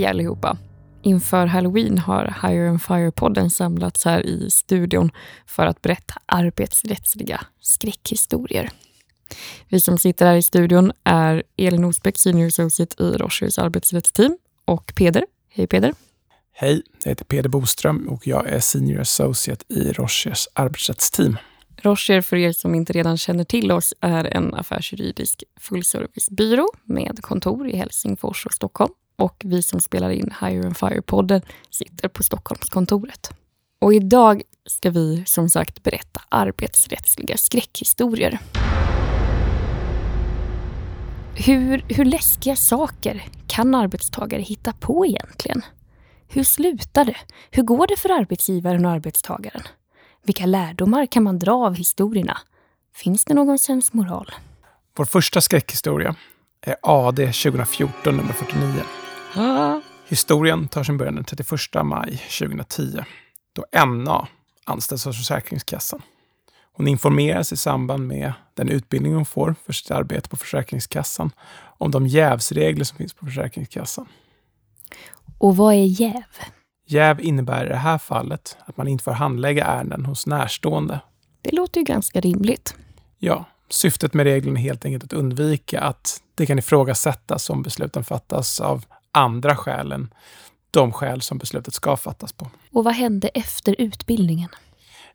Hej allihopa! Inför Halloween har Hire and Fire-podden samlats här i studion för att berätta arbetsrättsliga skräckhistorier. Vi som sitter här i studion är Elin Osbeck, Senior Associate i Rochers arbetsrättsteam och Peder. Hej Peder! Hej, jag heter Peder Boström och jag är Senior Associate i Rochers arbetsrättsteam. Rocher, för er som inte redan känner till oss, är en affärsjuridisk fullservicebyrå med kontor i Helsingfors och Stockholm. Och vi som spelar in Hire and Fire-podden sitter på Stockholmskontoret. Och idag ska vi som sagt berätta arbetsrättsliga skräckhistorier. Hur, hur läskiga saker kan arbetstagare hitta på egentligen? Hur slutar det? Hur går det för arbetsgivaren och arbetstagaren? Vilka lärdomar kan man dra av historierna? Finns det någon sensmoral? Vår första skräckhistoria är AD 2014 nummer 49. Historien tar sin början den 31 maj 2010 då NA anställs hos Försäkringskassan. Hon informeras i samband med den utbildning hon får för sitt arbete på Försäkringskassan om de jävsregler som finns på Försäkringskassan. Och vad är jäv? Jäv innebär i det här fallet att man inte får handlägga ärenden hos närstående. Det låter ju ganska rimligt. Ja, syftet med regeln är helt enkelt att undvika att det kan ifrågasättas om besluten fattas av andra skäl än de skäl som beslutet ska fattas på. Och vad hände efter utbildningen?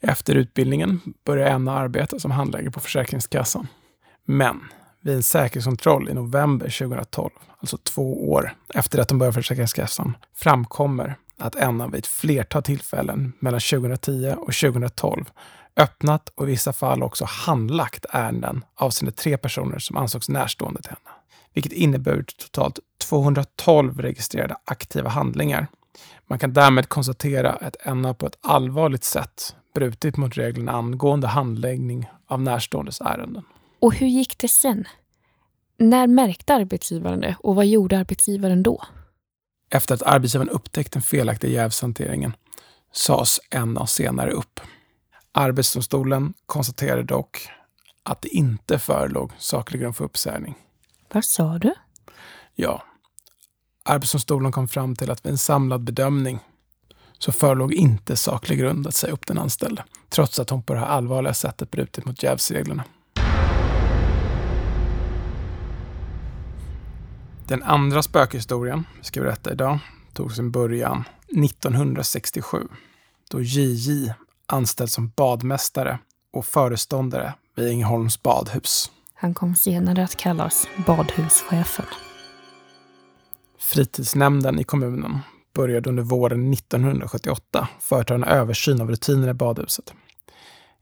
Efter utbildningen började Enna arbeta som handläggare på Försäkringskassan. Men vid en säkerhetskontroll i november 2012, alltså två år efter att de började Försäkringskassan, framkommer att Enna vid ett flertal tillfällen mellan 2010 och 2012 öppnat och i vissa fall också handlagt ärenden avseende tre personer som ansågs närstående till henne. Vilket inneburit totalt 212 registrerade aktiva handlingar. Man kan därmed konstatera att Enna på ett allvarligt sätt brutit mot reglerna angående handläggning av närståendes ärenden. Och hur gick det sen? När märkte arbetsgivaren det och vad gjorde arbetsgivaren då? Efter att arbetsgivaren upptäckt den felaktiga jävshanteringen sades NA senare upp. Arbetsdomstolen konstaterade dock att det inte förelåg saklig grund för uppsägning. Vad sa du? Ja, Arbetsdomstolen kom fram till att vid en samlad bedömning så förelåg inte saklig grund att säga upp den anställde, trots att hon på det här allvarliga sättet brutit mot jävsreglerna. Den andra spökhistorien vi ska berätta idag tog sin början 1967 då JJ anställd som badmästare och föreståndare vid Ängelholms badhus. Han kom senare att kallas badhuschefen. Fritidsnämnden i kommunen började under våren 1978 företa en översyn av rutinerna i badhuset.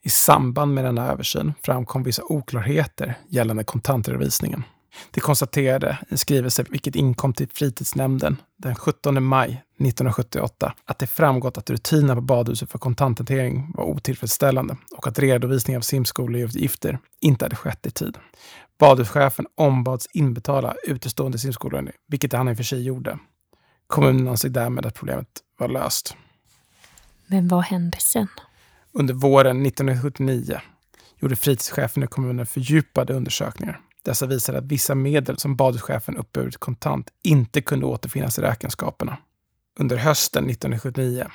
I samband med denna översyn framkom vissa oklarheter gällande kontantredovisningen. Det konstaterade i en skrivelse vilket inkom till fritidsnämnden den 17 maj 1978 att det framgått att rutinerna på badhuset för kontanthantering var otillfredsställande och att redovisning av simskoleutgifter inte hade skett i tid. Badhuschefen ombads inbetala utestående simskolor, vilket han i och för sig gjorde. Kommunen ansåg därmed att problemet var löst. Men vad hände sen? Under våren 1979 gjorde fritidschefen i kommunen fördjupade undersökningar dessa visade att vissa medel som badhuschefen uppburit kontant inte kunde återfinnas i räkenskaperna. Under hösten 1979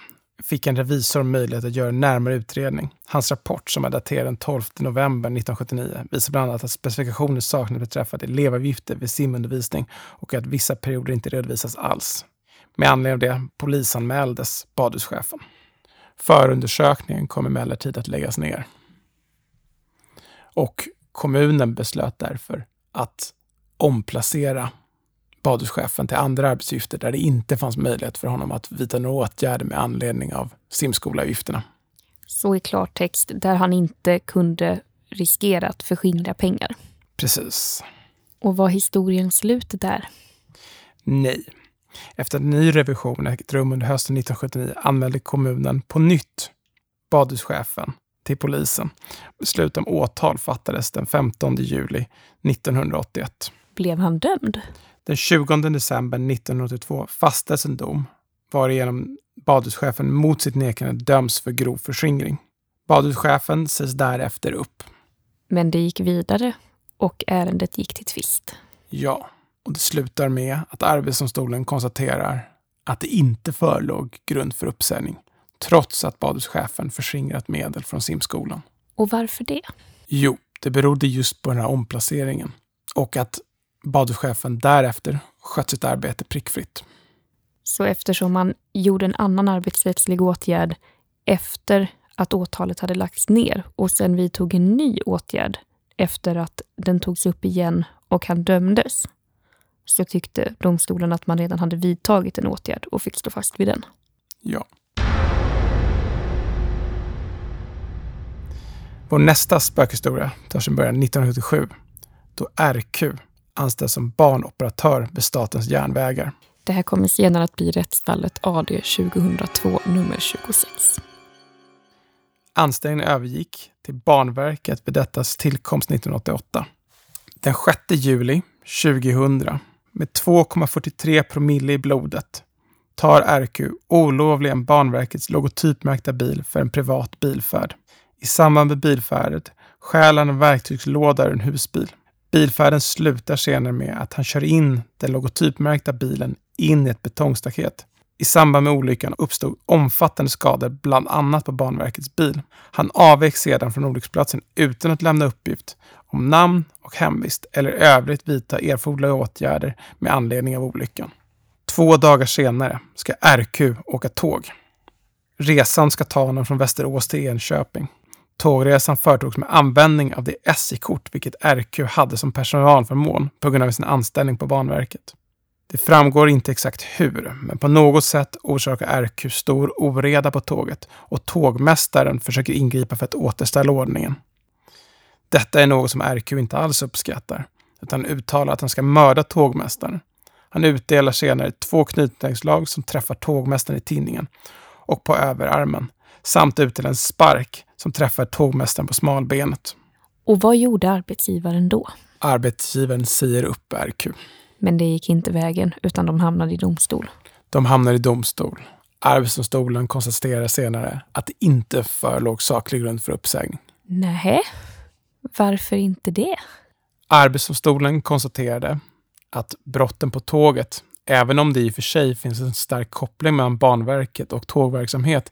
fick en revisor möjlighet att göra en närmare utredning. Hans rapport, som är daterad den 12 november 1979, visar bland annat att specifikationer saknas beträffande elevavgifter vid simundervisning och att vissa perioder inte redovisas alls. Med anledning av det polisanmäldes badhuschefen. Förundersökningen kom emellertid att läggas ner. Och Kommunen beslöt därför att omplacera badhuschefen till andra arbetsuppgifter där det inte fanns möjlighet för honom att vidta några åtgärder med anledning av simskolavgifterna. Så i klartext, där han inte kunde riskera att förskingra pengar. Precis. Och var historien slut där? Nej. Efter en ny revision ägt rum under hösten 1979 anmälde kommunen på nytt badhuschefen till polisen. Beslut om åtal fattades den 15 juli 1981. Blev han dömd? Den 20 december 1982 fastställs en dom varigenom badhuschefen mot sitt nekande döms för grov förskingring. Badhuschefen sägs därefter upp. Men det gick vidare och ärendet gick till tvist. Ja. och det slutar med att Arbetsdomstolen konstaterar att det inte förelåg grund för uppsägning, trots att badhuschefen förskingrat medel från simskolan. Och varför det? Jo, det berodde just på den här omplaceringen och att badhuschefen därefter skött sitt arbete prickfritt. Så eftersom man gjorde en annan arbetsrättslig åtgärd efter att åtalet hade lagts ner och sen vidtog en ny åtgärd efter att den togs upp igen och han dömdes, så tyckte domstolen att man redan hade vidtagit en åtgärd och fick stå fast vid den. Ja. Vår nästa spökhistoria tar sin början 1977 då RQ anställs som barnoperatör vid Statens järnvägar. Det här kommer senare att bli rättsfallet AD 2002 nummer 26. Anställningen övergick till Banverket vid dettas tillkomst 1988. Den 6 juli 2000, med 2,43 promille i blodet, tar RQ olovligen Banverkets logotypmärkta bil för en privat bilfärd. I samband med bilfärdet stjäl han en verktygslåda ur en husbil. Bilfärden slutar senare med att han kör in den logotypmärkta bilen in i ett betongstaket. I samband med olyckan uppstod omfattande skador, bland annat på Banverkets bil. Han avvek sedan från olycksplatsen utan att lämna uppgift om namn och hemvist eller övrigt vidta erforderliga åtgärder med anledning av olyckan. Två dagar senare ska RQ åka tåg. Resan ska ta honom från Västerås till Enköping. Tågresan företogs med användning av det SJ-kort vilket RQ hade som personalförmån på grund av sin anställning på Banverket. Det framgår inte exakt hur, men på något sätt orsakar RQ stor oreda på tåget och tågmästaren försöker ingripa för att återställa ordningen. Detta är något som RQ inte alls uppskattar, utan uttalar att han ska mörda tågmästaren. Han utdelar senare två knytnävsslag som träffar tågmästaren i tinningen och på överarmen, samt utdelar en spark som träffar tågmästaren på smalbenet. Och vad gjorde arbetsgivaren då? Arbetsgivaren säger upp RQ. Men det gick inte vägen, utan de hamnade i domstol. De hamnar i domstol. Arbetsdomstolen konstaterar senare att det inte förelåg saklig grund för uppsägning. Nej, varför inte det? Arbetsdomstolen konstaterade att brotten på tåget, även om det i och för sig finns en stark koppling mellan Banverket och tågverksamhet,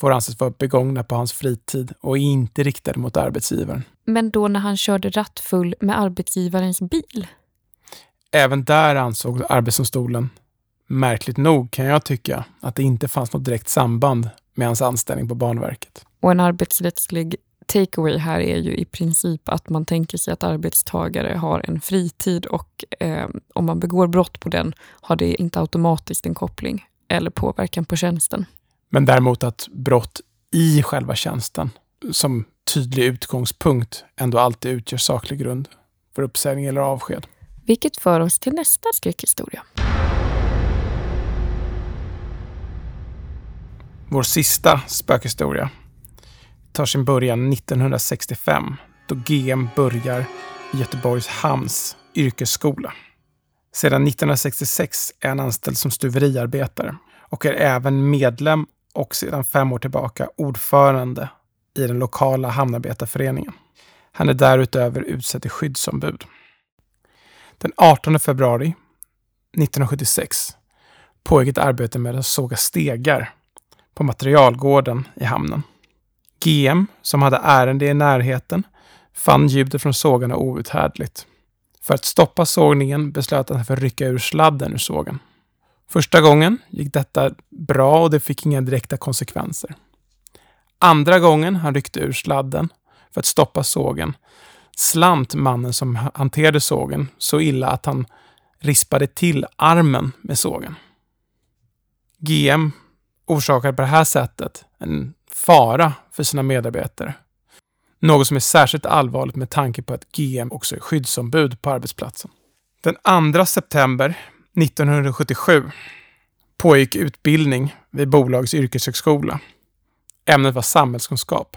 får anses vara begångna på hans fritid och inte riktade mot arbetsgivaren. Men då när han körde rattfull med arbetsgivarens bil? Även där ansåg Arbetsdomstolen, märkligt nog kan jag tycka, att det inte fanns något direkt samband med hans anställning på Banverket. Och en arbetsrättslig takeaway här är ju i princip att man tänker sig att arbetstagare har en fritid och eh, om man begår brott på den har det inte automatiskt en koppling eller påverkan på tjänsten. Men däremot att brott i själva tjänsten som tydlig utgångspunkt ändå alltid utgör saklig grund för uppsägning eller avsked. Vilket för oss till nästa skräckhistoria. Vår sista spökhistoria tar sin början 1965 då GM börjar i Göteborgs Hamns yrkesskola. Sedan 1966 är han anställd som stuveriarbetare och är även medlem och sedan fem år tillbaka ordförande i den lokala hamnarbetarföreningen. Han är därutöver utsedd till skyddsombud. Den 18 februari 1976 pågick ett arbete med att såga stegar på materialgården i hamnen. GM, som hade ärende i närheten, fann ljudet från sågarna outhärdligt. För att stoppa sågningen beslöt han sig för att rycka ur sladden ur sågen. Första gången gick detta bra och det fick inga direkta konsekvenser. Andra gången han ryckte ur sladden för att stoppa sågen slant mannen som hanterade sågen så illa att han rispade till armen med sågen. GM orsakade på det här sättet en fara för sina medarbetare. Något som är särskilt allvarligt med tanke på att GM också är skyddsombud på arbetsplatsen. Den 2 september 1977 pågick utbildning vid bolagets yrkeshögskola. Ämnet var samhällskunskap.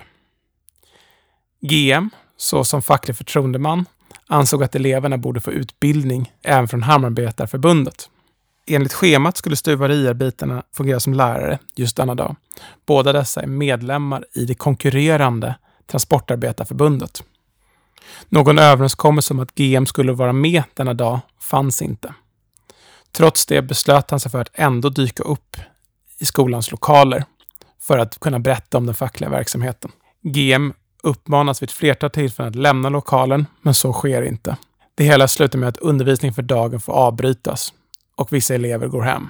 GM, såsom facklig förtroendeman, ansåg att eleverna borde få utbildning även från Hamnarbetarförbundet. Enligt schemat skulle stuveriarbetarna fungera som lärare just denna dag. Båda dessa är medlemmar i det konkurrerande Transportarbetarförbundet. Någon överenskommelse om att GM skulle vara med denna dag fanns inte. Trots det beslöt han sig för att ändå dyka upp i skolans lokaler för att kunna berätta om den fackliga verksamheten. GM uppmanas vid ett flertal tillfällen att lämna lokalen, men så sker inte. Det hela slutar med att undervisningen för dagen får avbrytas och vissa elever går hem.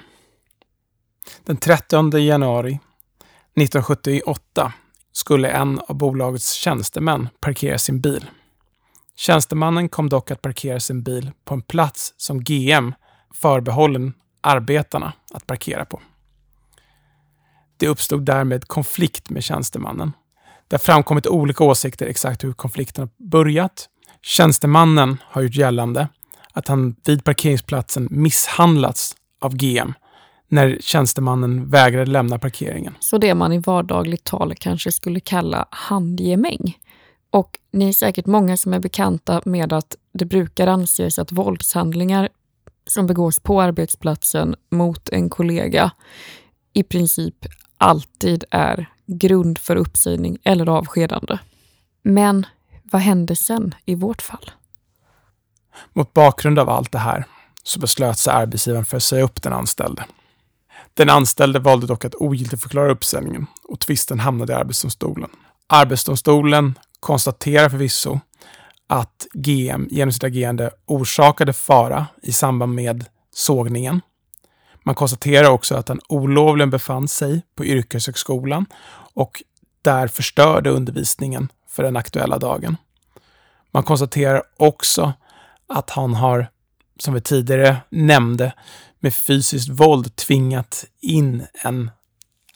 Den 30 januari 1978 skulle en av bolagets tjänstemän parkera sin bil. Tjänstemannen kom dock att parkera sin bil på en plats som GM förbehållen arbetarna att parkera på. Det uppstod därmed konflikt med tjänstemannen. Det har framkommit olika åsikter exakt hur konflikten har börjat. Tjänstemannen har gjort gällande att han vid parkeringsplatsen misshandlats av GM när tjänstemannen vägrade lämna parkeringen. Så det man i vardagligt tal kanske skulle kalla handgemäng. Och ni är säkert många som är bekanta med att det brukar anses att våldshandlingar som begås på arbetsplatsen mot en kollega i princip alltid är grund för uppsägning eller avskedande. Men vad hände sen i vårt fall? Mot bakgrund av allt det här så beslöt sig arbetsgivaren för att säga upp den anställde. Den anställde valde dock att ogiltigförklara uppsägningen och tvisten hamnade i Arbetsdomstolen. Arbetsdomstolen konstaterar förvisso att GM genom sitt agerande orsakade fara i samband med sågningen. Man konstaterar också att han olovligen befann sig på yrkeshögskolan och där förstörde undervisningen för den aktuella dagen. Man konstaterar också att han har, som vi tidigare nämnde, med fysiskt våld tvingat in en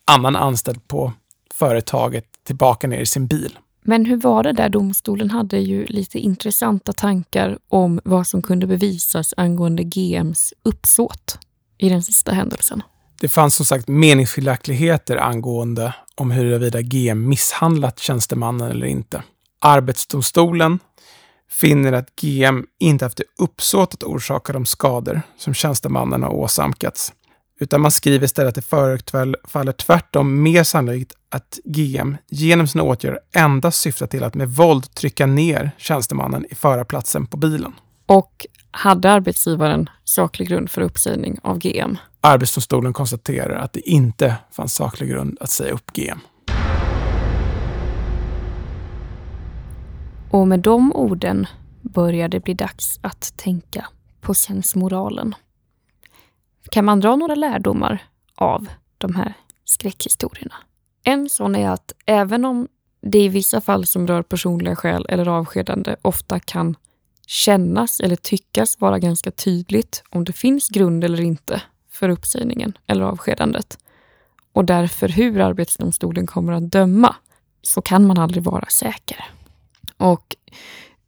annan anställd på företaget tillbaka ner i sin bil. Men hur var det där? Domstolen hade ju lite intressanta tankar om vad som kunde bevisas angående GMs uppsåt i den sista händelsen. Det fanns som sagt meningsskiljaktigheter angående om huruvida GM misshandlat tjänstemannen eller inte. Arbetsdomstolen finner att GM inte haft det uppsåt att orsaka de skador som tjänstemannen har åsamkats. Utan man skriver istället att det förefaller tvärtom mer sannolikt att GM genom sina åtgärder endast syftar till att med våld trycka ner tjänstemannen i förarplatsen på bilen. Och hade arbetsgivaren saklig grund för uppsägning av GM? Arbetsdomstolen konstaterar att det inte fanns saklig grund att säga upp GM. Och med de orden börjar det bli dags att tänka på sensmoralen. Kan man dra några lärdomar av de här skräckhistorierna? En sån är att även om det i vissa fall som rör personliga skäl eller avskedande ofta kan kännas eller tyckas vara ganska tydligt om det finns grund eller inte för uppsägningen eller avskedandet och därför hur Arbetsdomstolen kommer att döma så kan man aldrig vara säker. Och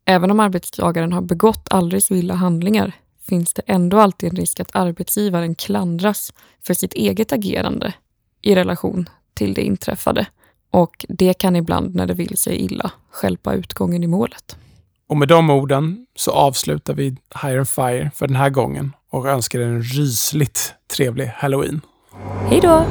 även om arbetstagaren har begått aldrig så illa handlingar finns det ändå alltid en risk att arbetsgivaren klandras för sitt eget agerande i relation till det inträffade. Och det kan ibland, när det vill sig illa, skälpa utgången i målet. Och med de orden så avslutar vi Hire and Fire för den här gången och önskar er en rysligt trevlig Halloween. Hej då!